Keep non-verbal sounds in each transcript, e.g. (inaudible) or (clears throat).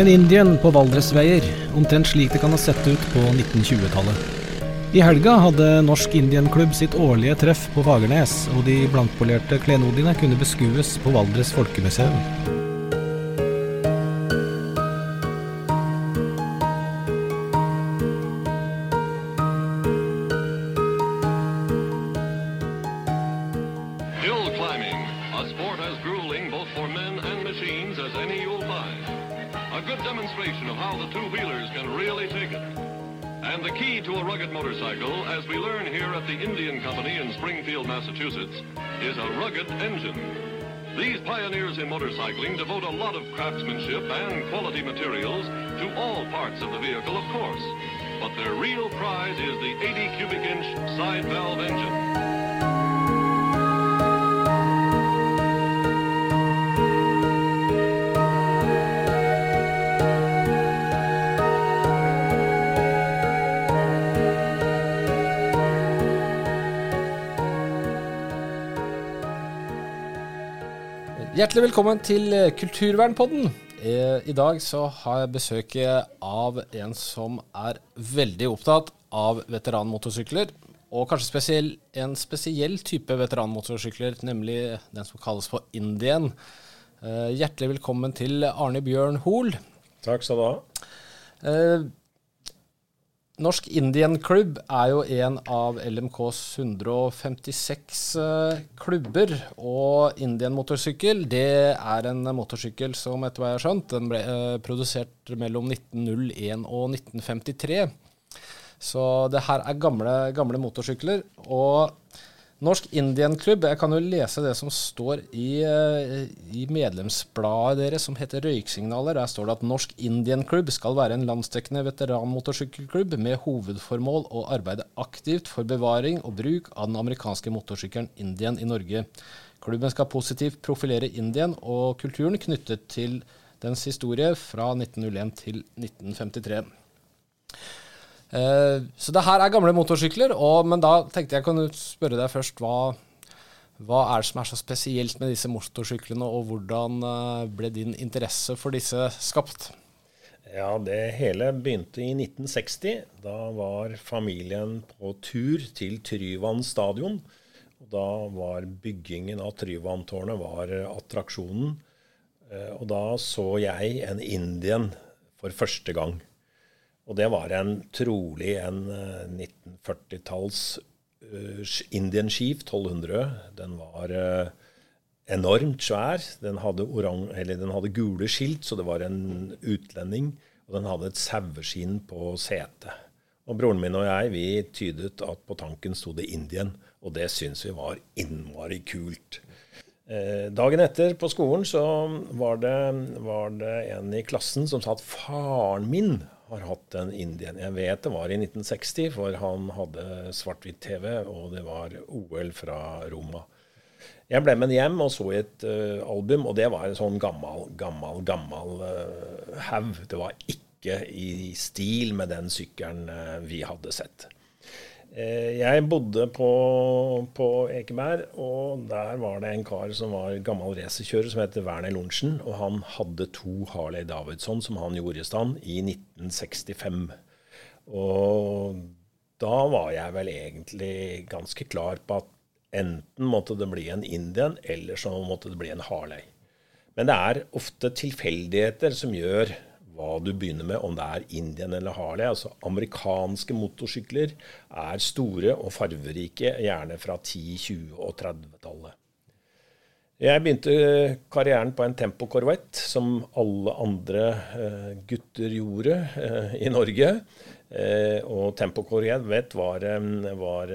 En Indian på Valdresveier, omtrent slik det kan ha sett ut på 1920-tallet. I helga hadde Norsk Indian-klubb sitt årlige treff på Fagernes, og de blankpolerte klenodiene kunne beskues på Valdres Folkemuseum. Parts of the vehicle, of course. But their real prize is the 80 cubic inch side valve engine. Hjertelig velkommen til Kulturvernpodden. Eh, I dag så har jeg besøk av en som er veldig opptatt av veteranmotorsykler. Og kanskje spesiell, en spesiell type veteranmotorsykler, nemlig den som kalles for Indian. Eh, Hjertelig velkommen til Arne Bjørn Hoel. Takk skal du ha. Norsk Indian Club er jo en av LMKs 156 eh, klubber. Og Indian motorsykkel det er en motorsykkel som etter hva jeg har skjønt, den ble eh, produsert mellom 1901 og 1953. Så det her er gamle, gamle motorsykler. Og Norsk Indian Klubb, jeg kan jo lese det som står i, eh, i medlemsbladet deres, som heter Røyksignaler. Der står det at Norsk Indian Klubb skal være en landsdekkende veteranmotorsykkelklubb med hovedformål å arbeide aktivt for bevaring og bruk av den amerikanske motorsykkelen Indian i Norge. Klubben skal positivt profilere Indian og kulturen knyttet til dens historie fra 1901 til 1953. Eh, så det her er gamle motorsykler, og, men da tenkte jeg kunne spørre deg først hva, hva er det som er så spesielt med disse motorsyklene, og hvordan eh, ble din interesse for disse skapt? Ja, Det hele begynte i 1960. Da var familien på tur til Tryvann stadion. Da var byggingen av Tryvanntårnet var attraksjonen. Eh, Og da så jeg en Indian for første gang. Og det var en trolig en eh, 1940-talls uh, Indian Chief 1200. Den var eh, enormt svær. Den hadde, orang, den hadde gule skilt, så det var en utlending. Og den hadde et saueskinn på setet. Og broren min og jeg vi tydet at på tanken sto det Indian, og det syntes vi var innmari kult. Eh, dagen etter på skolen så var det, var det en i klassen som sa at faren min har hatt en Indien. Jeg vet det var i 1960, for han hadde svart-hvitt-TV, og det var OL fra Roma. Jeg ble med hjem og så et uh, album, og det var en sånn gammel, gammel, gammel uh, haug. Det var ikke i stil med den sykkelen uh, vi hadde sett. Jeg bodde på, på Ekeberg, og der var det en kar som var gammel racerkjører som heter Werner Lorentzen. Og han hadde to Harley Davidson som han gjorde i stand i 1965. Og da var jeg vel egentlig ganske klar på at enten måtte det bli en Indian, eller så måtte det bli en Harley. Men det er ofte tilfeldigheter som gjør hva du begynner med, om det er Indian eller Harley. Altså Amerikanske motorsykler er store og farverike, gjerne fra 10-, 20- og 30-tallet. Jeg begynte karrieren på en Tempo Corvette, som alle andre eh, gutter gjorde eh, i Norge. Eh, og Tempo Corvette var, var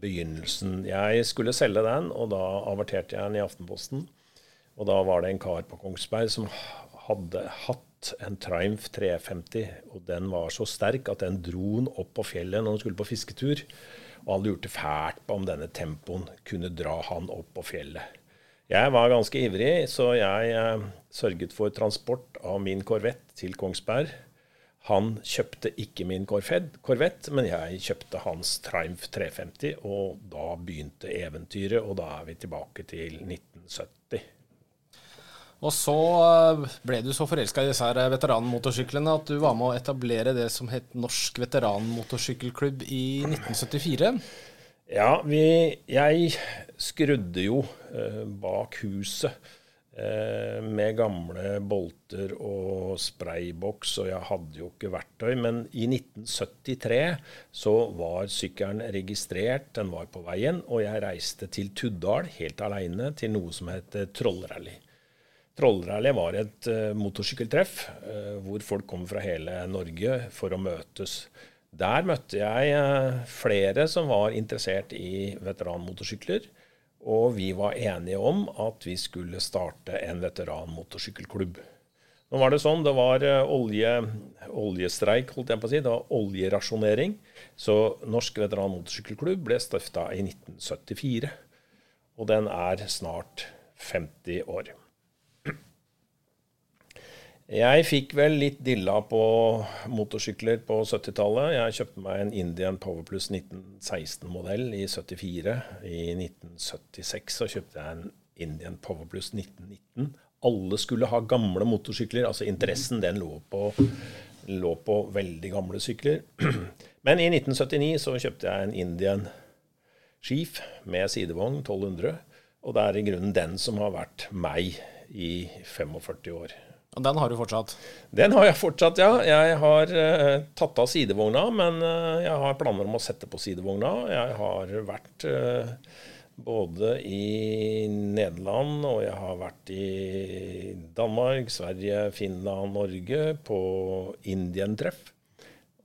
begynnelsen. Jeg skulle selge den, og da averterte jeg den i Aftenposten. Og da var det en kar på Kongsberg som hadde hatt en Triumph 350, og den var så sterk at den dro den opp på fjellet når han skulle på fisketur. Og han lurte fælt på om denne tempoen kunne dra han opp på fjellet. Jeg var ganske ivrig, så jeg eh, sørget for transport av min korvett til Kongsberg. Han kjøpte ikke min korvett, men jeg kjøpte hans Triumph 350, og da begynte eventyret, og da er vi tilbake til 1970. Og så eh, ble du så forelska i disse her veteranmotorsyklene at du var med å etablere det som het Norsk veteranmotorsykkelklubb i 1974. Ja, vi, jeg skrudde jo eh, bak huset eh, med gamle bolter og sprayboks, og jeg hadde jo ikke verktøy. Men i 1973 så var sykkelen registrert, den var på veien, og jeg reiste til Tuddal helt aleine til noe som heter Trollrally. Trollrally var et uh, motorsykkeltreff uh, hvor folk kom fra hele Norge for å møtes. Der møtte jeg uh, flere som var interessert i veteranmotorsykler. Og vi var enige om at vi skulle starte en veteranmotorsykkelklubb. Nå var det sånn, det var olje, oljestreik, holdt jeg på å si. Det var oljerasjonering. Så Norsk veteranmotorsykkelklubb ble stifta i 1974. Og den er snart 50 år. Jeg fikk vel litt dilla på motorsykler på 70-tallet. Jeg kjøpte meg en Indian Power Plus 1916-modell i 74. I 1976 så kjøpte jeg en Indian Power Plus 1919. Alle skulle ha gamle motorsykler. Altså interessen den lå på, lå på veldig gamle sykler. (clears throat) Men i 1979 så kjøpte jeg en Indian Chief med sidevogn 1200. Og det er i grunnen den som har vært meg i 45 år. Og den har du fortsatt? Den har jeg fortsatt, ja. Jeg har uh, tatt av sidevogna, men uh, jeg har planer om å sette på sidevogna. Jeg har vært uh, både i Nederland og jeg har vært i Danmark, Sverige, Finland, Norge på Indientreff.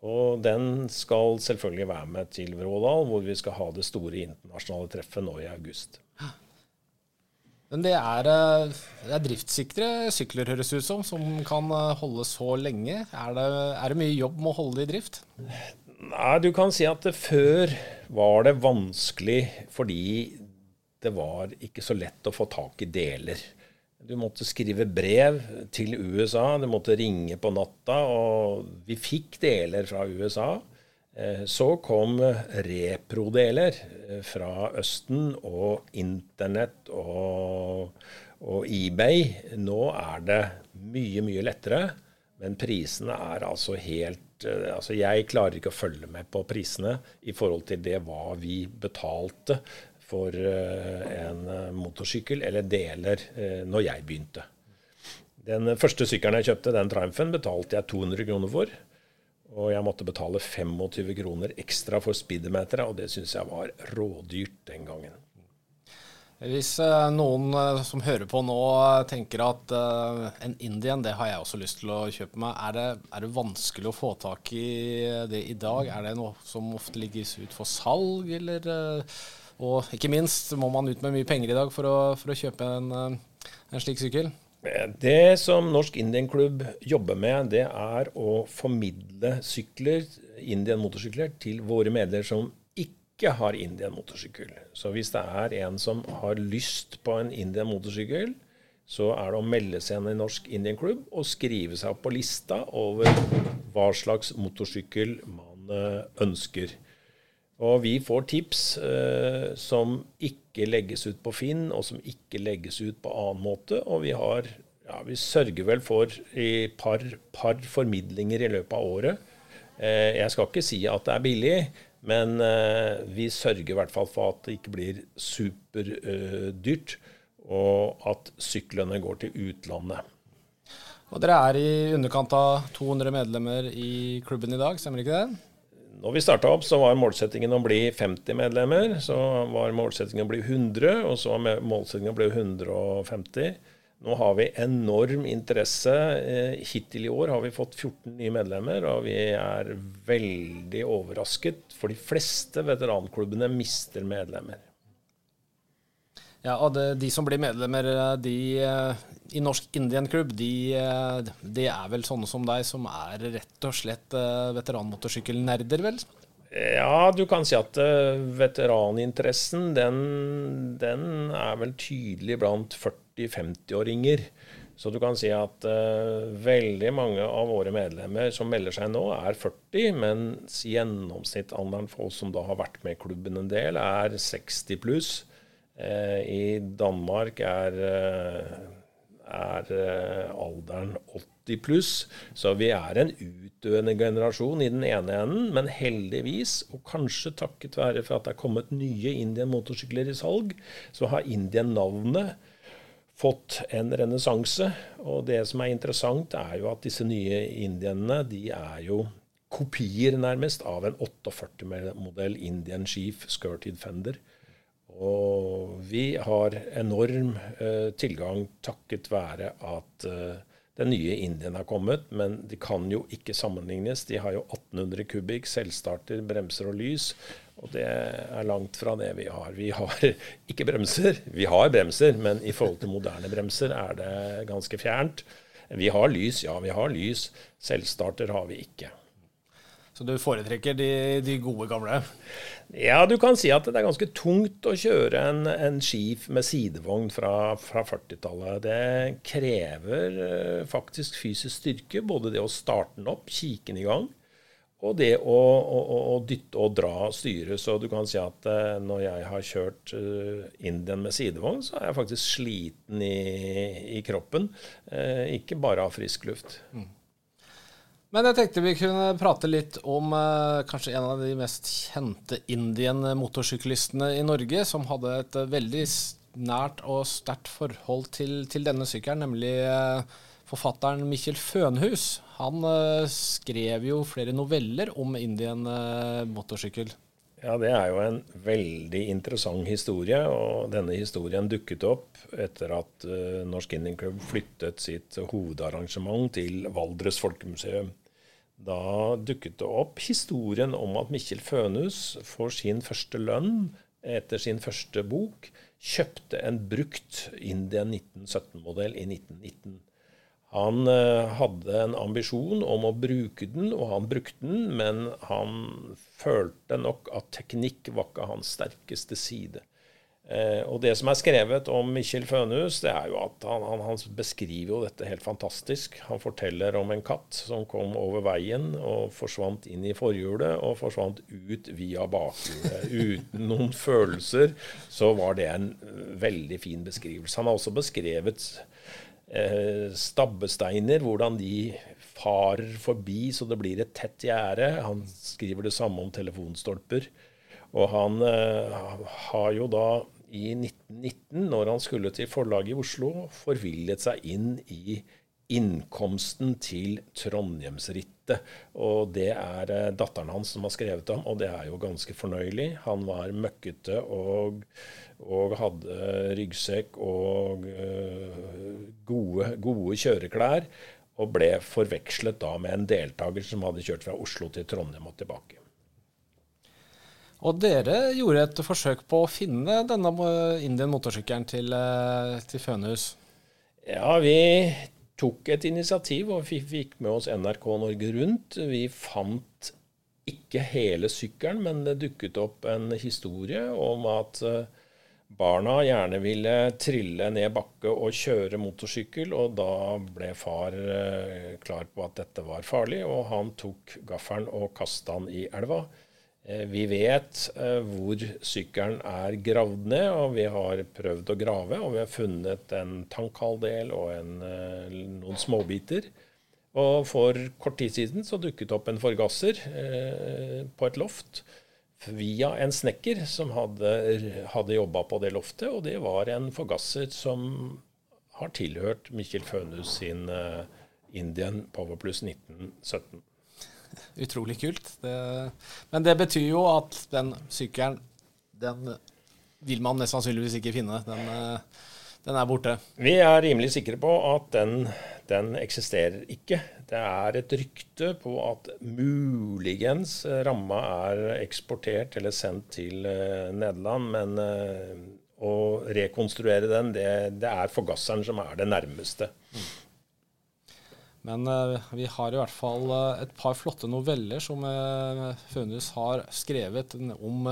Og den skal selvfølgelig være med til Vrådal, hvor vi skal ha det store internasjonale treffet nå i august. Men det er, eh, det er, driftssikre sykler, høres ut som, som kan eh, holde så lenge. Er det, er det, mye jobb med å holde det i drift? Nei, du kan si at før var det vanskelig fordi det var ikke så lett å få tak i deler. Du måtte skrive brev til USA, du måtte ringe på natta, og vi fikk deler fra USA. Eh, så kom reprodeler eh, fra Østen og Internett og, og, eBay. Nå er det mye, mye lettere, men prisene er altså helt eh, Altså, jeg klarer ikke å følge med på prisene i forhold til det hva vi betalte for en motorsykkel eller deler når jeg begynte. Den første sykkelen jeg kjøpte, den Triumphen, betalte jeg 200 kroner for. Og jeg måtte betale 25 kroner ekstra for speedometeret, og det syns jeg var rådyrt den gangen. Hvis uh, noen uh, som hører på nå uh, tenker at en Indian, det har jeg også lyst til å kjøpe meg, er det, er det, vanskelig å få tak i det i dag? Er det noe som ofte ligges ut for salg, eller Og ikke minst, må man ut med mye penger i dag for å, for å kjøpe en, en slik sykkel? Det som Norsk Indian-klubb jobber med, det er å formidle sykler, Indian motorsykler, til våre medlemmer som ikke har Indian motorsykkel. Så hvis det er en som har lyst på en Indian motorsykkel, så er det å melde seg inn i Norsk Indian-klubb og skrive seg opp på lista over hva slags motorsykkel man eh, ønsker. Og vi får tips eh, som ikke legges ut på Finn, og som ikke legges ut på annen måte. Og vi har ja, vi sørger vel for et par, par formidlinger i løpet av året. Eh, jeg skal ikke si at det er billig, men eh, vi sørger i hvert fall for at det ikke blir superdyrt, eh, og at syklene går til utlandet. Og Dere er i underkant av 200 medlemmer i klubben i dag, stemmer ikke det? Når vi starta opp, så var målsettingen å bli 50 medlemmer. Så var målsettingen å bli 100, og så var målsettingen å bli 150. Nå har vi enorm interesse. Eh, hittil i år har vi fått 14 nye medlemmer, og vi er veldig overrasket. For de fleste veteranklubbene mister medlemmer. Ja, og det, De som blir medlemmer eh, de, eh, i Norsk Indian Club, de, de, er vel sånne som deg, som er rett og slett veteranmotorsykkelnerder, vel? Ja, du kan si at veteraninteressen, den, den er vel tydelig blant 40 40-50-åringer. Så du kan si at uh, veldig mange av våre medlemmer som melder seg nå, er 40, mens gjennomsnittsalderen for oss som da har vært med i klubben en del, er 60 pluss. Uh, I Danmark er, uh, er eh, alderen 80 pluss. Så vi er en utdøende generasjon i den ene enden. Men heldigvis, og kanskje takket være for at det er kommet nye Indian motorsykler i salg, så har Indian-navnet fått en renessanse. Og det som er interessant, er jo at disse nye indianene, de er jo kopier nærmest av en 48-modell Indian Chief Skirted Fender. Og vi har enorm eh, tilgang takket være at eh, den nye Indien har kommet, men de kan jo ikke sammenlignes. De har jo 1800 kubikk, selvstarter, bremser og lys. Og det er langt fra det vi har. Vi har (laughs) ikke bremser. Vi har bremser, men i forhold til moderne bremser er det ganske fjernt. Vi har lys, ja vi har lys. Selvstarter har vi ikke. Så du foretrekker de, de, gode gamle? Ja, du kan si at det er ganske tungt å kjøre en, en skif med sidevogn fra, fra 40-tallet. Det krever uh, faktisk fysisk styrke, både det å starte den opp, kikke den i gang, og det å, å, å, dytte og dra styret. Så du kan si at uh, når jeg har kjørt uh, Indian med sidevogn, så er jeg faktisk sliten i, i kroppen. ikke bare av frisk luft. Mm. Men jeg tenkte vi kunne prate litt om eh, kanskje en av de mest kjente Indian-motorsyklistene i Norge, som hadde et eh, veldig nært og sterkt forhold til, til denne sykkelen, nemlig eh, forfatteren Mikkjel Fønhus. Han eh, skrev jo flere noveller om Indian-motorsykkel. Eh, ja, det er jo en veldig interessant historie. Og denne historien dukket opp etter at uh, Norsk Indian Club flyttet sitt hovedarrangement til Valdres Folkemuseum. Da dukket det opp historien om at Mikkjel Fønhus for sin første lønn etter sin første bok kjøpte en brukt India 1917-modell i 1919. Han eh, hadde en ambisjon om å bruke den, og han brukte den, men han følte nok at teknikk var ikke hans sterkeste side. Eh, og det som er skrevet om Mikkjel Fønhus, det er jo at han, han, han, beskriver jo dette helt fantastisk. Han forteller om en katt som kom over veien og forsvant inn i forhjulet og forsvant ut via bakhjulet. Uten noen følelser. Så var det en veldig fin beskrivelse. Han har også beskrevet eh, stabbesteiner, hvordan de farer forbi så det blir et tett gjerde. Han skriver det samme om telefonstolper. Og han eh, har jo da i 1919, når han skulle til forlaget i Oslo, forvillet seg inn i innkomsten til Trondheimsrittet. Og det er eh, datteren hans som har skrevet om, og det er jo ganske fornøyelig. Han var møkkete og, og hadde ryggsekk og uh, gode, gode kjøreklær. Og ble forvekslet da med en deltaker som hadde kjørt fra Oslo til Trondheim og tilbake. Og dere gjorde et forsøk på å finne denne Indian motorsykkelen til, eh, til Fønhus? Ja, vi tok et initiativ, og vi fikk med oss NRK Norge Rundt. Vi fant ikke hele sykkelen, men det dukket opp en historie om at eh, barna gjerne ville trille ned bakke og kjøre motorsykkel, og da ble far eh, klar på at dette var farlig, og han tok gaffelen og kasta den i elva. Eh, vi vet eh, hvor sykkelen er gravd ned, og vi har prøvd å grave. Og vi har funnet en tankhalvdel og en, eh, noen småbiter. Og for kort tid siden så dukket opp en forgasser på et loft via en snekker som hadde, hadde jobba på det loftet. Og det var en forgasser som har tilhørt Mikkjel Fønhus sin eh, Indian Powerplus 1917. Utrolig kult. Det, men det betyr jo at den sykkelen, den vil man nesten sannsynligvis ikke finne. Den, eh, den, er borte. Vi er rimelig sikre på at den, den eksisterer ikke. Det er et rykte på at muligens ramma er eksportert eller sendt til uh, Nederland, men uh, å rekonstruere den, det, det er forgasseren som er det nærmeste. Mm. Men uh, vi har i hvert fall uh, et par flotte noveller som uh, Fønhus har skrevet om,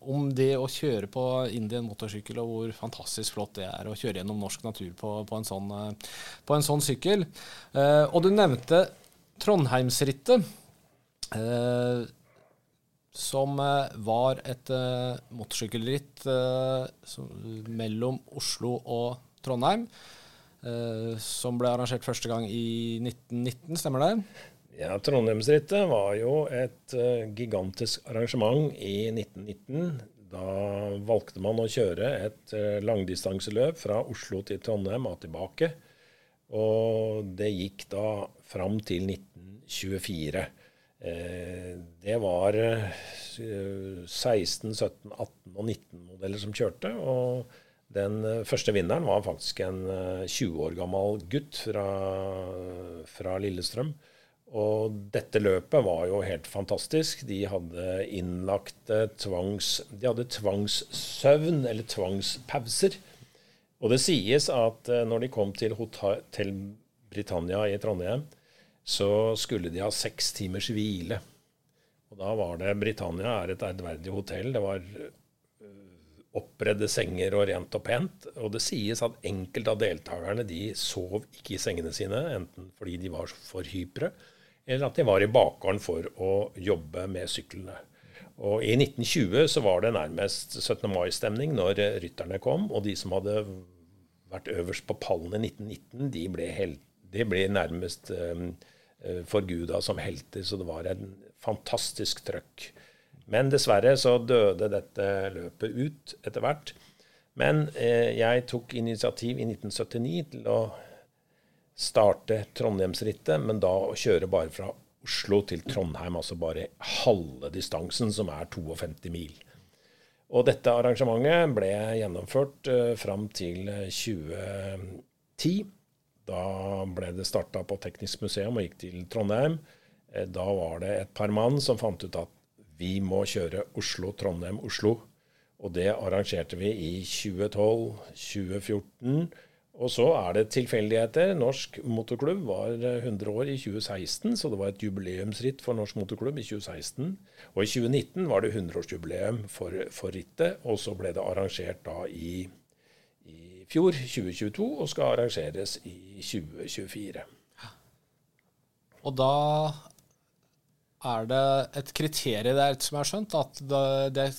om, det å kjøre på Indian motorsykkel, og hvor fantastisk flott det er å kjøre gjennom norsk natur på, på, en, sånn, på en, sånn, sykkel. og du nevnte Trondheimsrittet. som var et motorsykkelritt mellom Oslo og Trondheim. Eh, som ble arrangert første gang i 1919, stemmer det? Ja, Trondheimsrittet var jo et uh, gigantisk arrangement i 1919. Da valgte man å kjøre et uh, langdistanseløp fra Oslo til Trondheim og tilbake. Og det gikk da fram til 1924. Eh, det var 16, 17, 18 og 19-modeller som kjørte. og den eh, første vinneren var faktisk en 20 eh, år gammel gutt fra, fra Lillestrøm. Og dette løpet var jo helt fantastisk. De hadde innlagt tvangs, de hadde tvangssøvn, eller tvangspauser. Og det sies at når de kom til Hotell Britannia i Trondheim, så skulle de ha seks timers hvile. Og da var det Britannia er et ærverdig hotell. Det var oppredde senger og rent og pent. Og det sies at enkelte av deltakerne de sov ikke i sengene sine, enten fordi de var for hypre, eller at de var i bakgården for å jobbe med syklene. Og I 1920 så var det nærmest 17. mai-stemning når rytterne kom. Og de som hadde vært øverst på pallen i 1919, de ble, helt, de ble nærmest um, forguda som helter. Så det var en fantastisk trøkk. Men dessverre så døde dette løpet ut etter hvert. Men eh, jeg tok initiativ i 1979 til å starte Trondheimsrittet, men da å kjøre bare fra Oslo til Trondheim, altså bare halve distansen, som er 52 mil. Og dette arrangementet ble gjennomført eh, fram til 2010. Da ble det starta på Teknisk museum og gikk til Trondheim. Eh, da var det et par mann som fant ut at vi må kjøre Oslo-Trondheim-Oslo. Og det arrangerte vi i 2012, 2014. Og så er det tilfeldigheter. Norsk motorklubb var 100 år i 2016, så det var et jubileumsritt for Norsk motorklubb i 2016. Og i 2019 var det 100-årsjubileum for, for rittet, og så ble det arrangert da i i fjor, 2022, og skal arrangeres i 2024. Og da er det et kriterium der, som jeg har skjønt, at det er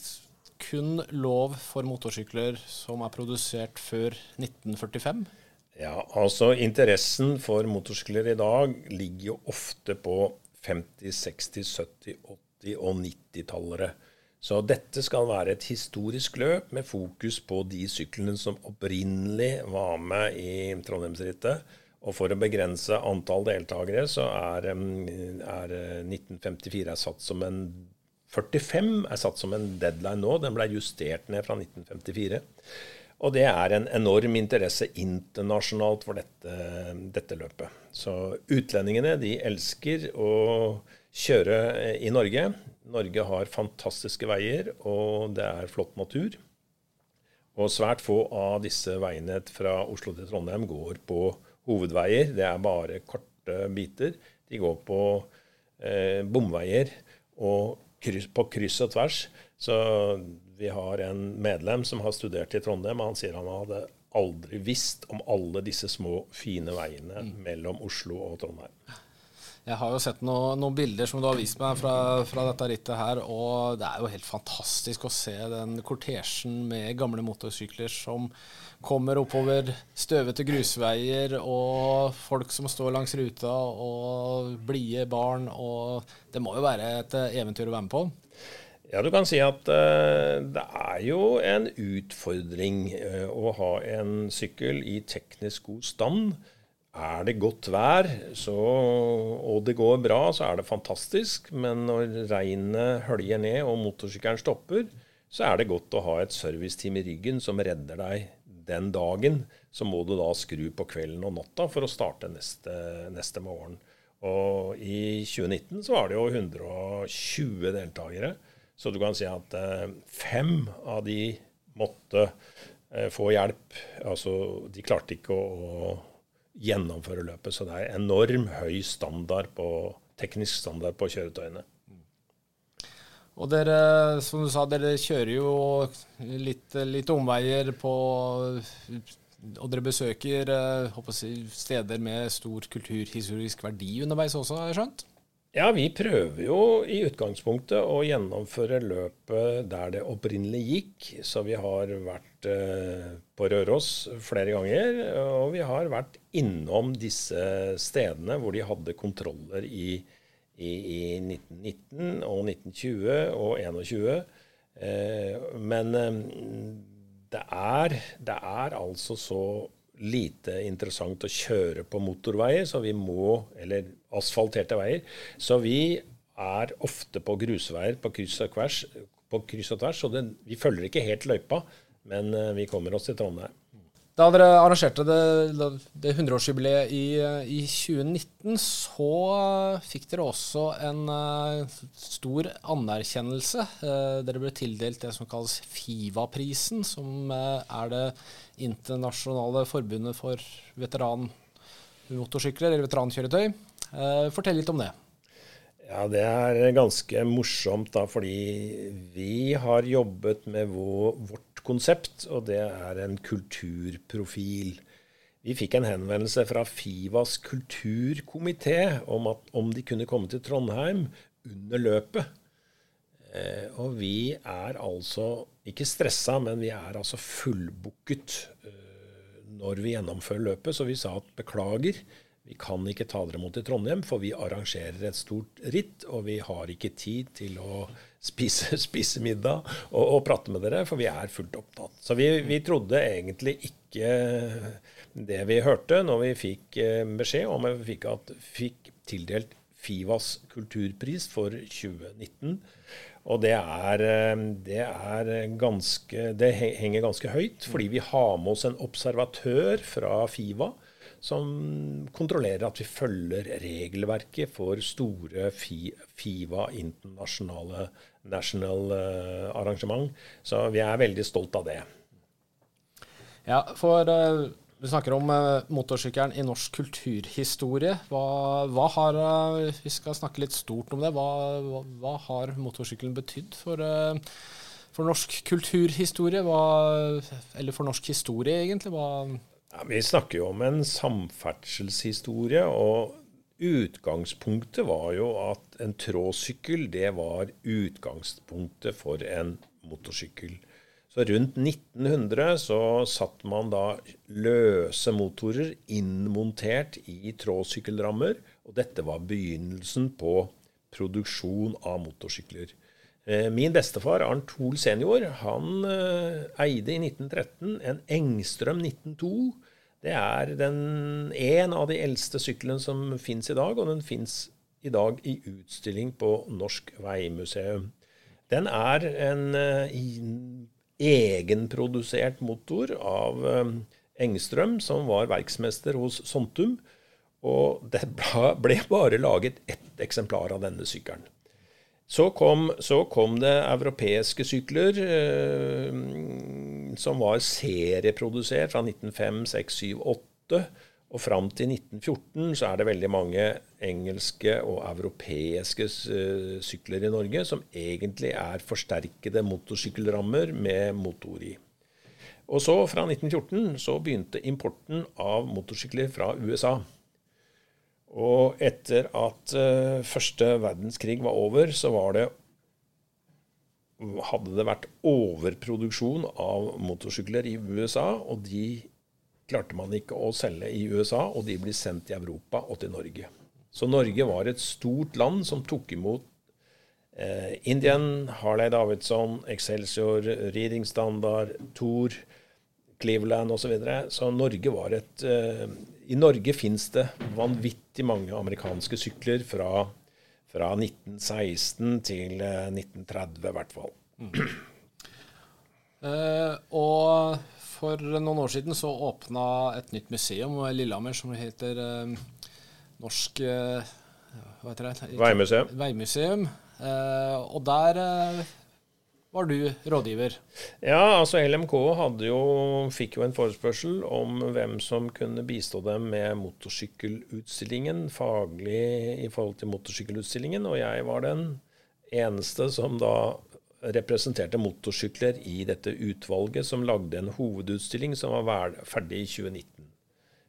kun lov for motorsykler som er produsert før 1945? Ja, altså interessen for motorsykler i dag ligger jo ofte på 50-, 60-, 70-, 80- og 90-tallere. Så dette skal være et historisk løp med fokus på de syklene som opprinnelig var med i Trondheimsrittet. Og for å begrense antall deltakere, så er, er 1954 er satt som en 45 er satt som en deadline nå. Den ble justert ned fra 1954. Og det er en enorm interesse internasjonalt for dette, dette løpet. Så utlendingene de elsker å kjøre i Norge. Norge har fantastiske veier, og det er flott natur. Og svært få av disse veiene fra Oslo til Trondheim går på hovedveier. Det er bare korte biter. De går på eh, bomveier og kryss, på kryss og tvers. Så vi har en medlem som har studert i Trondheim, og han sier han hadde aldri visst om alle disse små, fine veiene mm. mellom Oslo og Trondheim. Jeg har jo sett noen, noen bilder som du har vist meg fra, fra, dette rittet her, og det er jo helt fantastisk å se den kortesjen med gamle motorsykler som kommer oppover støvete grusveier, og folk som står langs ruta, og blide barn, og det må jo være et eventyr å være med på? Ja, du kan si at uh, det er jo en utfordring uh, å ha en sykkel i teknisk god stand er det godt vær så, og det går bra, så er det fantastisk. Men når regnet høljer ned og motorsykkelen stopper, så er det godt å ha et serviceteam i ryggen som redder deg den dagen. Så må du da skru på kvelden og natta for å starte neste, neste morgen. Og i 2019 så var det jo 120 deltakere. Så du kan si at eh, fem av de måtte eh, få hjelp. Altså, de klarte ikke å, gjennomføre løpet. Så det er enorm høy standard på, teknisk standard på kjøretøyene. Og dere, som du sa, dere kjører jo litt, litt omveier på Og dere besøker si, steder med stor kulturhistorisk verdi underveis også, har jeg skjønt? Ja, vi prøver jo i utgangspunktet å gjennomføre løpet der det opprinnelig gikk. Så vi har vært eh, på Røros flere ganger, og vi har vært innom disse stedene hvor de hadde kontroller i, i, i 1919 og 1920 og 21. Eh, men eh, det er, det er altså så lite interessant å kjøre på motorveier, så vi må, eller asfalterte veier. Så vi er ofte på grusveier på kryss og tvers. På kryss og tvers, så det, vi følger ikke helt løypa, men eh, vi kommer oss til Trondheim. Da dere arrangerte det, det 100-årsjubileet i, i, 2019, så fikk dere også en uh, stor anerkjennelse. Uh, dere ble tildelt det som kalles FIVA-prisen, som uh, er det internasjonale forbundet for veteranmotorsykler, eller veterankjøretøy. fortell litt om det. Ja, Det er ganske morsomt, da, fordi vi har jobbet med vår, vårt konsept, og det er en kulturprofil. Vi fikk en henvendelse fra Fivas kulturkomité om, at, om de kunne komme til Trondheim under løpet. Eh, og vi er altså ikke stressa, men vi er altså fullbooket eh, når vi gjennomfører løpet. Så vi sa at beklager, vi kan ikke ta dere mot i Trondheim, for vi arrangerer et stort ritt, og vi har ikke tid til å spise, (laughs) spise middag og, og, prate med dere, for vi er fullt opptatt. Så vi, vi, trodde egentlig ikke det vi hørte når vi fikk eh, beskjed om at vi fikk, at, fikk tildelt Fivas kulturpris for 2019. Og det er, eh, det er, ganske Det henger ganske høyt, fordi vi har med oss en observatør fra Fiva som kontrollerer at vi følger regelverket for store FIVA internasjonale national uh, arrangement. Så vi er veldig stolt av det. Ja, for uh, du snakker om uh, motorsykkelen i norsk kulturhistorie. Hva, hva har, vi skal snakke litt stort om det. Hva, hva, hva har motorsykkelen betydd for, for norsk kulturhistorie? eller for norsk historie, egentlig? Hva ja, vi snakker jo om en samferdselshistorie. og Utgangspunktet var jo at en tråsykkel det var utgangspunktet for en motorsykkel. Så rundt 1900 så satt man da løse motorer innmontert i tråsykkelrammer. Og dette var begynnelsen på produksjon av motorsykler. Eh, min bestefar, Arnt Hoel senior, han eh, eide i 1913 en Engstrøm 1902. Det er den, en av de eldste syklene som fins i dag, og den fins i dag i utstilling på Norsk Veimuseum. Den er en uh, egenprodusert motor av uh, Engstrøm, som var verksmester hos Sontum. Og det ble bare laget ett eksemplar av denne sykkelen. Så kom, så kom, det europeiske sykler eh, som var serieprodusert fra 1905, 6, 7, 8. Og fram til 1914 så er det veldig mange engelske og europeiske uh, sykler i Norge som egentlig er forsterkede motorsykkelrammer med motor i. Og så fra 1914 så begynte importen av motorsykler fra USA. Og etter at uh, første verdenskrig var over, så var det hadde det vært overproduksjon av motorsykler i USA, og de klarte man ikke å selge i USA, og de blir sendt til Europa og til Norge. Så Norge var et stort land som tok imot eh, Indian, Harley Davidson, Excelsior, Reading Standard, Thor, Cleveland osv. Så, videre. så Norge var et eh, I Norge fins det vanvittig mange amerikanske sykler fra, fra 1916 til eh, 1930, i hvert fall. Mm. Uh, (clears throat) og for noen år siden så åpna et nytt museum i Lillehammer som heter uh, Norsk uh? Veimuseum. Veimuseum. og der var du rådgiver? Ja, altså LMK jo, fikk jo en forespørsel om hvem som kunne bistå dem med motorsykkelutstillingen, faglig i forhold til motorsykkelutstillingen. Og jeg var den eneste som da representerte motorsykler i dette utvalget som lagde en hovedutstilling som var ferdig i 2019.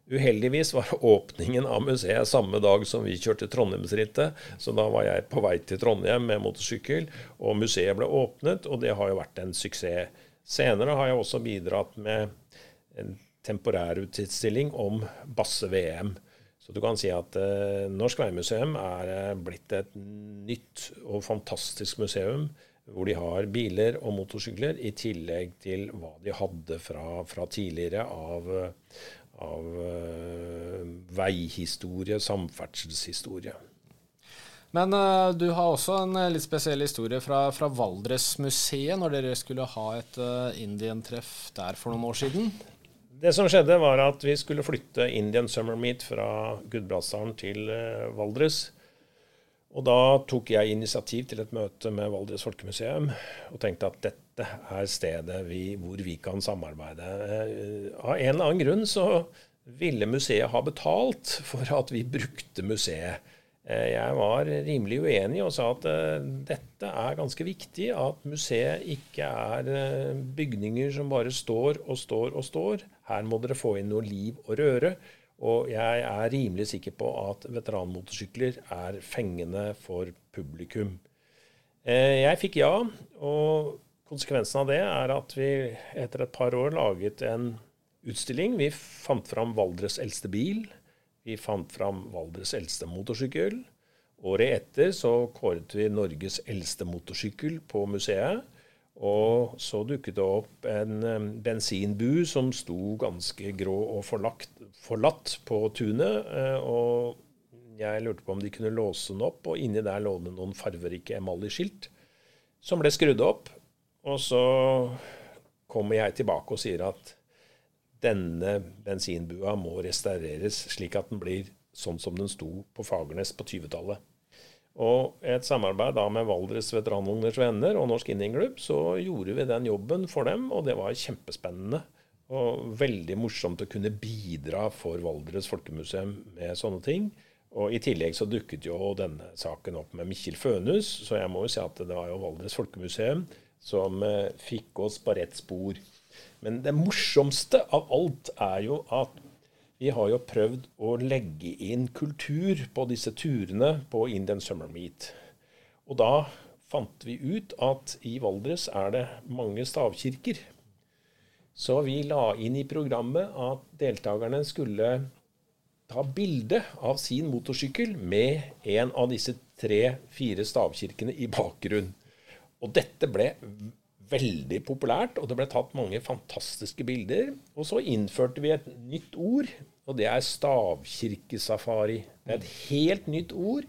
Uheldigvis var (laughs) åpningen av museet samme dag som vi kjørte Trondheimsrittet, så da var jeg på vei til Trondheim med motorsykkel, og museet ble åpnet, og det har jo vært en suksess. Senere har jeg også bidratt med en temporærutstilling om Basse-VM. Så du kan si at eh, Norsk Veimuseum er eh, blitt et nytt og fantastisk museum hvor de har biler og motorsykler, i tillegg til hva de hadde fra, fra tidligere av, av uh, veihistorie, samferdselshistorie. Men uh, du har også en litt spesiell historie fra, fra Valdresmuseet, når dere skulle ha et uh, Indian-treff der for noen år siden. Det som skjedde, var at vi skulle flytte Indian Summer Meet fra Gudbrandsdalen til uh, Valdres. Og da tok jeg initiativ til et møte med Valdres Folkemuseum og tenkte at dette er stedet vi, hvor vi kan samarbeide. Eh, av en eller annen grunn så ville museet ha betalt for at vi brukte museet. Eh, jeg var rimelig uenig og sa at eh, dette er ganske viktig, at museet ikke er bygninger som bare står og står og står. Her må dere få inn noe liv og røre. Og jeg er rimelig sikker på at veteranmotorsykler er fengende for publikum. Jeg fikk ja, og konsekvensen av det er at vi etter et par år laget en utstilling. Vi fant fram Valdres eldste bil. Vi fant fram Valdres eldste motorsykkel. Året etter så kåret vi Norges eldste motorsykkel på museet. Og så dukket det opp en bensinbu som sto ganske grå og forlagt, forlatt på tunet. Eh, og jeg lurte på om de kunne låse den opp, og inni der lå det noen farverike emaljeskilt som ble skrudd opp. Og så kommer jeg tilbake og sier at denne bensinbua må restaureres slik at den blir sånn som den sto på Fagernes på 20-tallet. Og et samarbeid da med Valdres Veteranvogners Venner og Norsk Indienglubb, så gjorde vi den jobben for dem, og det var kjempespennende. Og veldig morsomt å kunne bidra for Valdres Folkemuseum med sånne ting. Og I tillegg så dukket jo denne saken opp med Mikkjel Fønhus, så jeg må jo si at det var jo Valdres Folkemuseum som eh, fikk oss på rett spor. Men det morsomste av alt er jo at vi har jo prøvd å legge inn kultur på disse turene på Indian Summer Meet. Og da fant vi ut at i Valdres er det mange stavkirker. Så vi la inn i programmet at deltakerne skulle ta bilde av sin motorsykkel med en av disse tre-fire stavkirkene i bakgrunn. Og dette ble veldig populært, og det ble tatt mange fantastiske bilder. Og så innførte vi et nytt ord, og det er stavkirkesafari. Det er et helt nytt ord.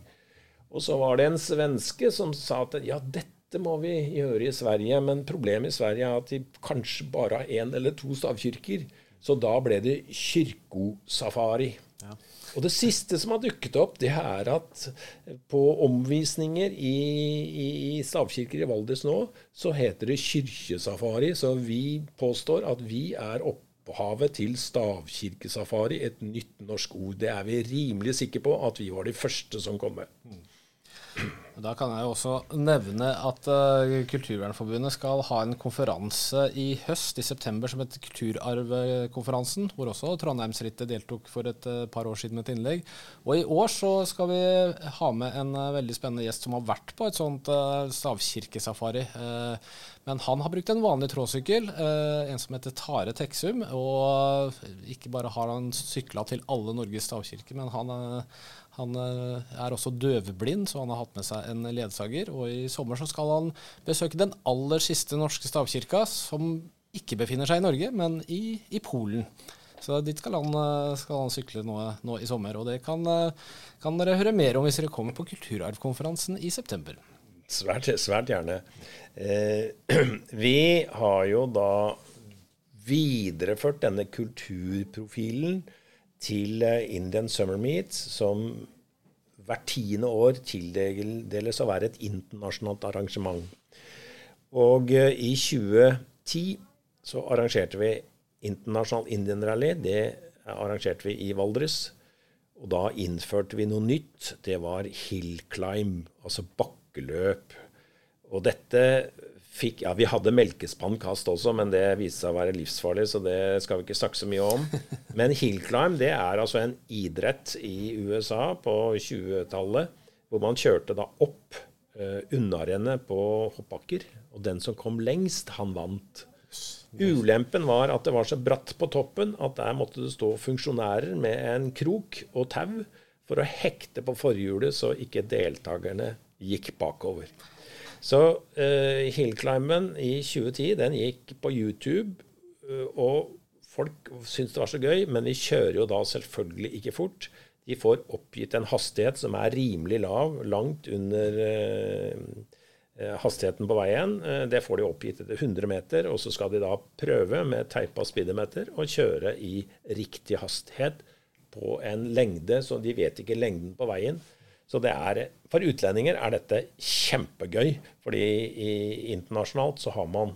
Og så var det en svenske som sa at ja, dette må vi gjøre i Sverige, men problemet i Sverige er at de kanskje bare har én eller to stavkirker. Så da ble det kyrkosafari. Ja. Og det siste som har dukket opp, det er at på omvisninger i, i, i stavkirker i Valdres nå, så heter det kirkesafari. Så vi påstår at vi er opphavet til stavkirkesafari, et nytt norsk ord. Det er vi rimelig sikre på at vi var de første som kom med. Da kan jeg jo også nevne at uh, Kulturvernforbundet skal ha en konferanse i høst, i september, som heter Kulturarvkonferansen, hvor også Trondheimsrittet deltok for et uh, par år siden med et innlegg. Og i år så skal vi ha med en uh, veldig spennende gjest som har vært på et sånt stavkirkesafari. men han har brukt en vanlig tråsykkel, en som heter Tare Teksum. Og ikke bare har han sykla til alle Norges stavkirker, men han han eh, er også døvblind, så han har hatt med seg en ledsager. Og i sommer så skal han besøke den aller siste norske stavkirka, som ikke befinner seg i Norge, men i, i Polen. Så dit skal han, eh, skal han sykle nå, nå, i sommer. Og det kan, eh, kan, dere høre mer om hvis dere kommer på Kulturarvkonferansen i september. Svært, svært gjerne. Eh, (clears throat) vi har jo da videreført denne kulturprofilen til eh, Indian Summer Meet, som hvert tiende år tildeles å være et internasjonalt arrangement. Og eh, i 2010 så arrangerte vi Internasjonal Indian Rally. Det arrangerte vi i Valdres. Og da innførte vi noe nytt. Det var hill climb, altså bakkeløp. Og dette fikk Ja, vi hadde melkespannkast også, men det viste seg å være livsfarlig, så det skal vi ikke snakke så mye om. (laughs) Men hillclimb det er altså en idrett i USA på 20-tallet, hvor man kjørte da opp uh, unnarennet på hoppbakker. Og den som kom lengst, han vant. Ulempen var at det var så bratt på toppen at der måtte det stå funksjonærer med en krok og tau for å hekte på forhjulet så ikke deltakerne gikk bakover. Så uh, hillclimben i 2010 den gikk på YouTube, uh, og folk syntes det var så gøy, men de kjører jo da selvfølgelig ikke fort. De får oppgitt en hastighet som er rimelig lav, langt under uh, hastigheten på veien. Det får de oppgitt etter 100 meter, og så skal de da prøve med teipa speedometer å kjøre i riktig hastighet på en lengde, så de vet ikke lengden på veien. Så det er, For utlendinger er dette kjempegøy, fordi i, internasjonalt så har man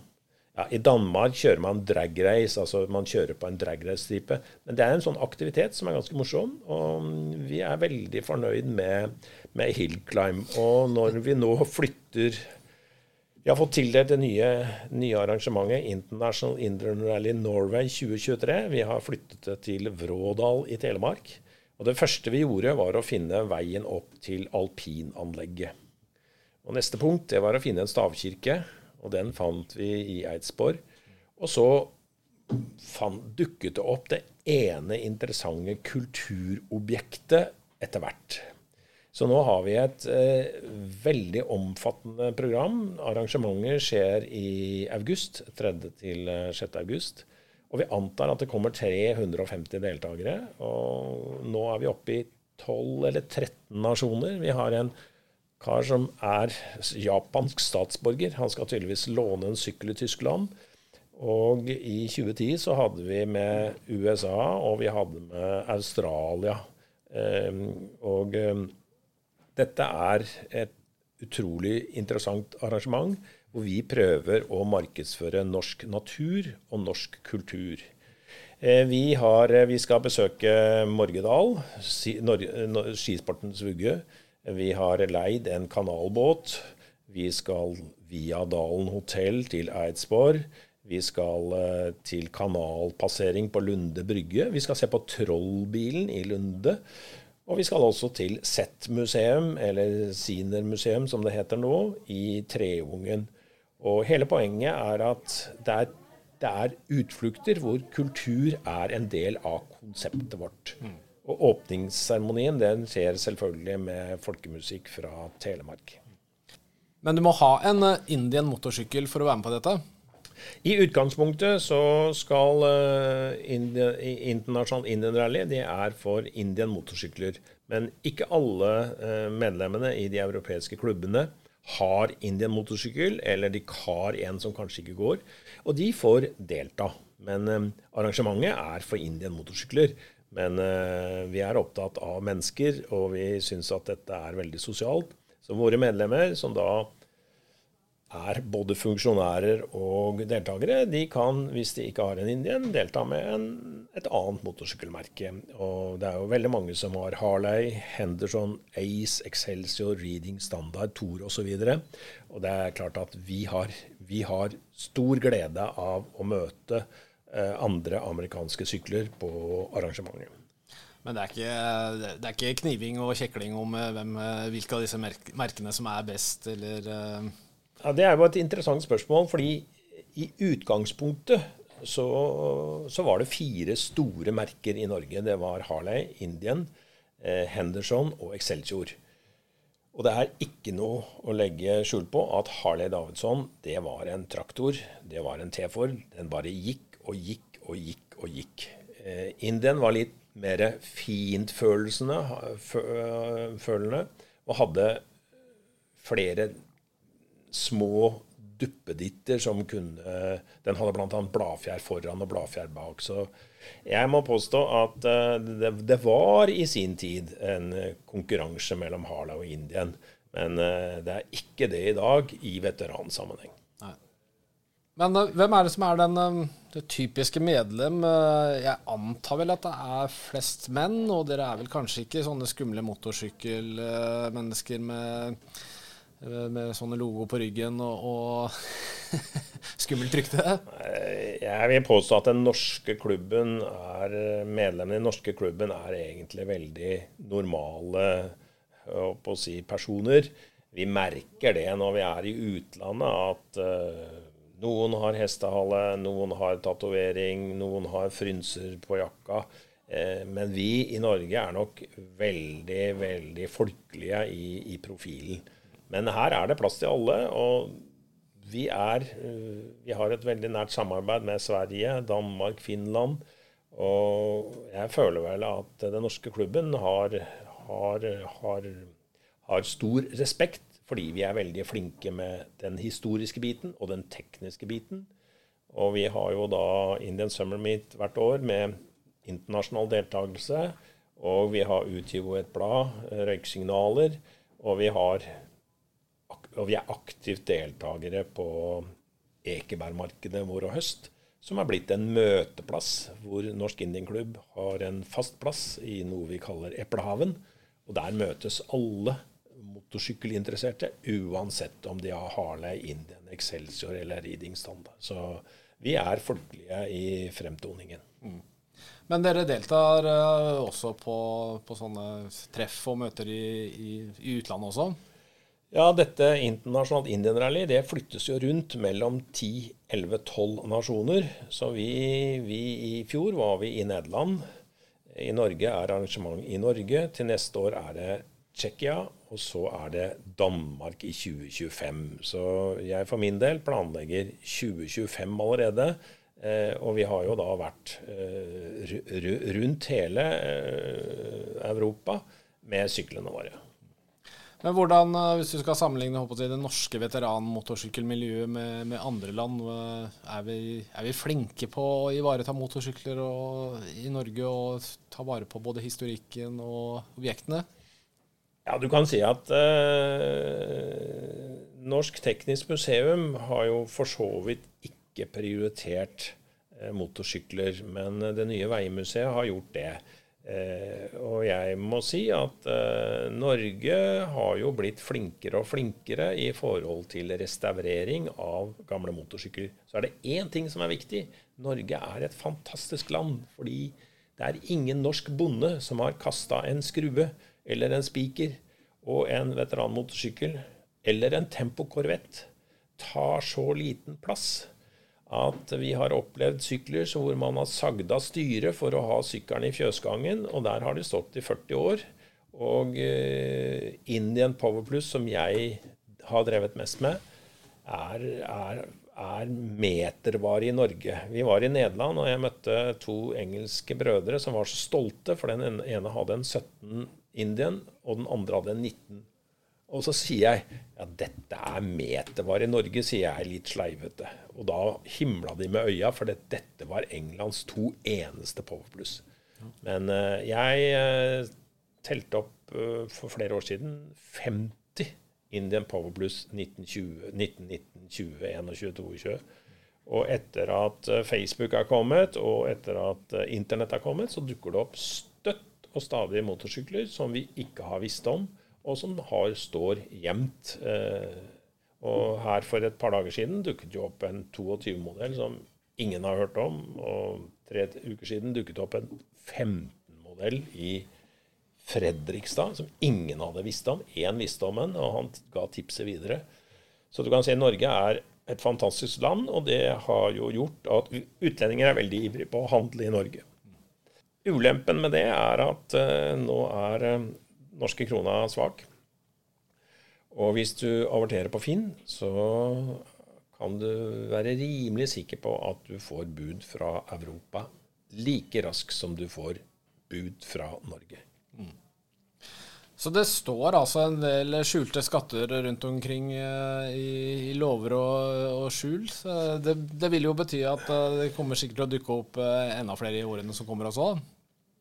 ja, I Danmark kjører man drag race, altså man kjører på en drag race-stripe. Men det er en sånn aktivitet som er ganske morsom, og vi er veldig fornøyd med, med hill climb. Og når vi nå flytter Vi har fått tildelt det nye, nye arrangementet International Indian Rally Norway 2023. Vi har flyttet det til Vrådal i Telemark. Og Det første vi gjorde, var å finne veien opp til alpinanlegget. Og Neste punkt det var å finne en stavkirke, og den fant vi i Eidsborg. Og så fant, dukket det opp det ene interessante kulturobjektet etter hvert. Så nå har vi et eh, veldig omfattende program. Arrangementet skjer i august, 3. til 6. Eh, august. Og vi antar at det kommer 350 deltakere. Og nå er vi oppe i 12 eller 13 nasjoner. Vi har en kar som er japansk statsborger. Han skal tydeligvis låne en sykkel i Tyskland. Og i 2010 så hadde vi med USA, og vi hadde med Australia. Ehm, og ehm, dette er et utrolig interessant arrangement hvor vi prøver å markedsføre norsk natur og norsk kultur. Eh, vi, har, eh, vi skal besøke Morgedal, skisportens vugge. Vi har leid en kanalbåt. Vi skal via Dalen hotell til Eidsborg. Vi skal eh, til kanalpassering på Lunde brygge. Vi skal se på Trollbilen i Lunde. Og vi skal også til Z-museum, eller Siner-museum som det heter nå, i Treungen. Og hele poenget er at det er, det er, utflukter hvor kultur er en del av konseptet vårt. Mm. Og åpningsseremonien den skjer selvfølgelig med folkemusikk fra Telemark. Men du må ha en eh, Indian motorsykkel for å være med på dette? I utgangspunktet så skal uh, Internasjonal Indian Rally det er for Indian motorsykler. Men ikke alle uh, medlemmene i de europeiske klubbene har Indian motorsykkel, eller de har en som kanskje ikke går. Og de får delta. Men eh, arrangementet er for Indian motorsykler. Men eh, vi er opptatt av mennesker, og vi syns at dette er veldig sosialt. Så våre medlemmer, som da er både funksjonærer og deltakere, de kan, hvis de ikke har en Indian, delta med en, et annet motorsykkelmerke. Og det er jo veldig mange som har Harley, Henderson, Ace, Excelsior, Reading, Standard, Tor osv. Og, så og det er klart at vi har, vi har stor glede av å møte eh, andre amerikanske sykler på arrangementet. Men det er, ikke, det er ikke kniving og kjekling om eh, hvem, eh, hvilke av disse merkene som er best, eller uh ja, Det er jo et interessant spørsmål, fordi i utgangspunktet så, så, var det fire store merker i Norge. Det var Harley, Indian, eh, Henderson og Excelsior. Og det er ikke noe å legge skjul på at Harley Davidson det var en traktor. Det var en T-Ford. Den bare gikk og gikk og gikk og gikk. Eh, Indian var litt mer fintfølende følende, og hadde flere små duppeditter som kunne Den hadde bl.a. bladfjær foran og bladfjær bak. Så jeg må påstå at uh, det, det, var i sin tid en konkurranse mellom Harla og Indien. Men uh, det er ikke det i dag i veteransammenheng. Nei. Men uh, hvem er det som er den det typiske medlem? jeg antar vel at det er flest menn, og dere er vel kanskje ikke sånne skumle motorsykkelmennesker med eh, med sånne logo på ryggen og, og (laughs) skummelt rykte? Jeg vil påstå at den norske klubben er medlemmene i den norske klubben er egentlig veldig normale å si, personer. Vi merker det når vi er i utlandet, at uh, noen har hestehale, noen har tatovering, noen har frynser på jakka. Eh, men vi i Norge er nok veldig, veldig folkelige i, i, profilen. Men her er det plass til alle. Og vi, er, eh, vi har et veldig nært samarbeid med Sverige, Danmark, Finland. Og jeg føler vel at den norske klubben har, har, har, har stor respekt fordi vi er veldig flinke med den historiske biten og den tekniske biten. Og vi har jo da Indian Summer Meet hvert år med internasjonal deltakelse. Og vi har utgitt et blad, Røyksignaler. Og vi, har, og vi er aktivt deltakere på Ekebergmarkedet vår og høst, som er blitt en møteplass hvor Norsk Indienklubb har en fast plass i noe vi kaller Eplehaven. Og der møtes alle motorsykkelinteresserte, uansett om de har Harley, Indian, Excelsior eller Standard. Så vi er folkelige i fremtoningen. Mm. Men dere deltar uh, også på, på, sånne treff og møter i, i, i, utlandet også? Ja, dette internasjonalt Indian-rally det flyttes jo rundt mellom 10-11-12 nasjoner. Så vi, vi, i fjor var vi i Nederland. I Norge er arrangement i Norge. Til neste år er det Tsjekkia, og så er det Danmark i 2025. Så jeg for min del planlegger 2025 allerede. Eh, og vi har jo da vært eh, rundt hele eh, Europa med syklene våre. Men hvordan, hvis du skal sammenligne si, det norske veteranmotorsykkelmiljøet med, med, andre land, er vi, er vi, flinke på å ivareta motorsykler og, i Norge og ta vare på både historikken og objektene? Ja, du kan si at eh, Norsk Teknisk Museum har jo for så vidt ikke prioritert eh, motorsykler. Men det nye Veimuseet har gjort det. Eh, og jeg må si at eh, Norge har jo blitt flinkere og flinkere i forhold til restaurering av gamle motorsykler. Så er det én ting som er viktig. Norge er et fantastisk land. Fordi det er ingen norsk bonde som har kasta en skrue eller en spiker og en veteranmotorsykkel eller en Tempo Corvette tar så liten plass at vi har opplevd sykler hvor man har sagda styret for å ha sykkelen i fjøsgangen, og der har de stått i 40 år. Og eh, Indian Power Plus, som jeg har drevet mest med, er, er, er metervare i Norge. Vi var i Nederland, og jeg møtte to engelske brødre som var så stolte, for den ene hadde en 17 Indian, og den andre hadde en 19 og så sier jeg ja, dette er metervare i Norge, sier jeg litt sleivete. Og da himla de med øya, for dette var Englands to eneste Powerplus. Men uh, jeg uh, telte opp uh, for flere år siden 50 Indian Powerplus 1920, 1919, 20, 21, 22. Og etter at Facebook er kommet, og etter at Internett er kommet, så dukker det opp støtt og stadig motorsykler som vi ikke har visst om og som har, står gjemt. Eh, og her for et par dager siden dukket jo opp en 22-modell som ingen har hørt om. Og tre uker siden dukket opp en 15-modell i Fredrikstad som ingen hadde visst om. Én visste om den, og han ga tipset videre. Så du kan si Norge er et fantastisk land, og det har jo gjort at utlendinger er veldig ivrige på å handle i Norge. Ulempen med det er at uh, nå er uh, norske krona svak. Og hvis du averterer på Finn, så kan du være rimelig sikker på at du får bud fra Europa like raskt som du får bud fra Norge. Mm. Så det står altså en del skjulte skatter rundt omkring eh, i, i lover og, og skjul. Det, det, vil jo bety at eh, det kommer sikkert til å dukke opp eh, enda flere i årene som kommer også?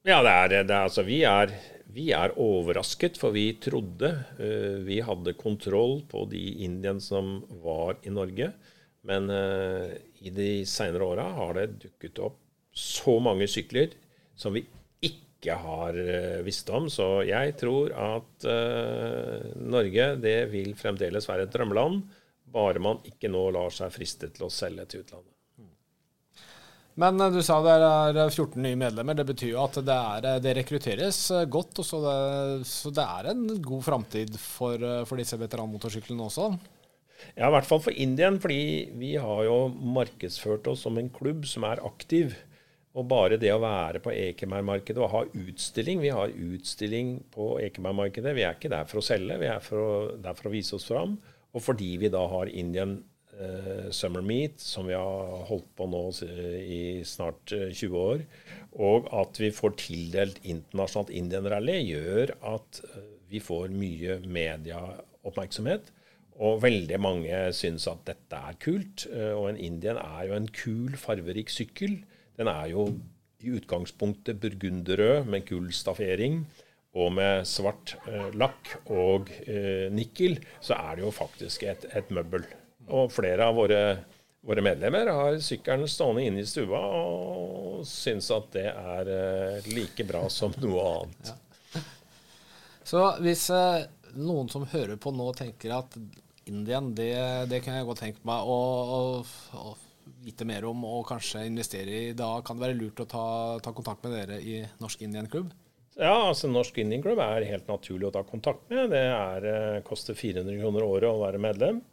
Ja, det er, det er altså vi er vi er overrasket, for vi trodde uh, vi hadde kontroll på de indiene som var i Norge. Men uh, i de seinere åra har det dukket opp så mange sykler som vi ikke har uh, visst om. Så jeg tror at Norge det vil fremdeles være et drømmeland, bare man ikke nå lar seg friste til å selge til utlandet. Men du sa det er 14 nye medlemmer. Det betyr jo at det, er, det rekrutteres godt. Så det, så det er en god framtid for, for disse veteranmotorsyklene også? Ja, i hvert fall for Indien. Fordi vi har jo markedsført oss som en klubb som er aktiv. Og bare det å være på Ekebergmarkedet og ha utstilling Vi har utstilling på Ekebergmarkedet. Vi er ikke der for å selge, vi er for å, der for å vise oss fram. Og fordi vi da har Indian eh, Summer Meet, som vi har holdt på nå i snart eh, 20 år, og at vi får tildelt internasjonalt Indian Rally, gjør at eh, vi får mye medieoppmerksomhet. Og veldig mange syns at dette er kult. Eh, og en Indian er jo en kul, farverik sykkel. Den er jo i utgangspunktet burgunderrød med gull staffering og med svart eh, lakk og eh, nikkel, så er det jo faktisk et, et møbel. Og flere av våre, våre, medlemmer har sykkelen stående inne i stua og syns at det er eh, like bra som noe annet. Ja. Så hvis eh, noen som hører på nå tenker at Indian, det, det kan jeg godt tenke meg å, å, å vite mer om og kanskje investere i, da kan det være lurt å ta, ta kontakt med dere i Norsk Indian Klubb? Ja, altså Norsk Indian Club er helt naturlig å ta kontakt med. Det er, eh, koster 400 kroner året å være medlem.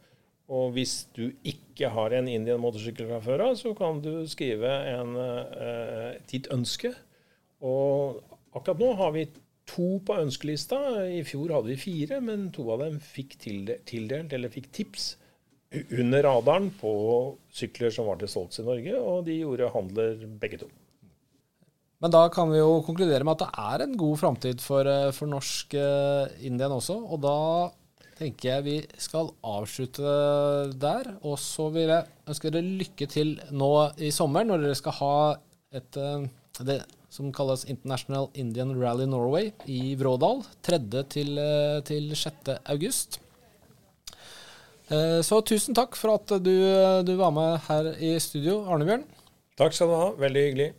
Og hvis du ikke har en Indian motorsykkel fra før av, så kan du skrive en, eh, ditt ønske. Og akkurat nå har vi to på ønskelista. I fjor hadde vi fire, men to av dem fikk tildelt, eller fikk tips under radaren på sykler som var til solgs i Norge, og de gjorde handler begge to. Men da kan vi jo konkludere med at det er en god framtid for, eh, for, norsk uh, Indien også. Og da tenker jeg vi skal avslutte der. Og så vil jeg ønske dere lykke til nå i sommer, når dere skal ha et uh, det som kalles International Indian Rally Norway i Vrådal. 3. til, uh, til 6. august. Eh, så tusen takk for at du, du var med her i studio, Arnebjørn. Takk skal du ha. Veldig hyggelig.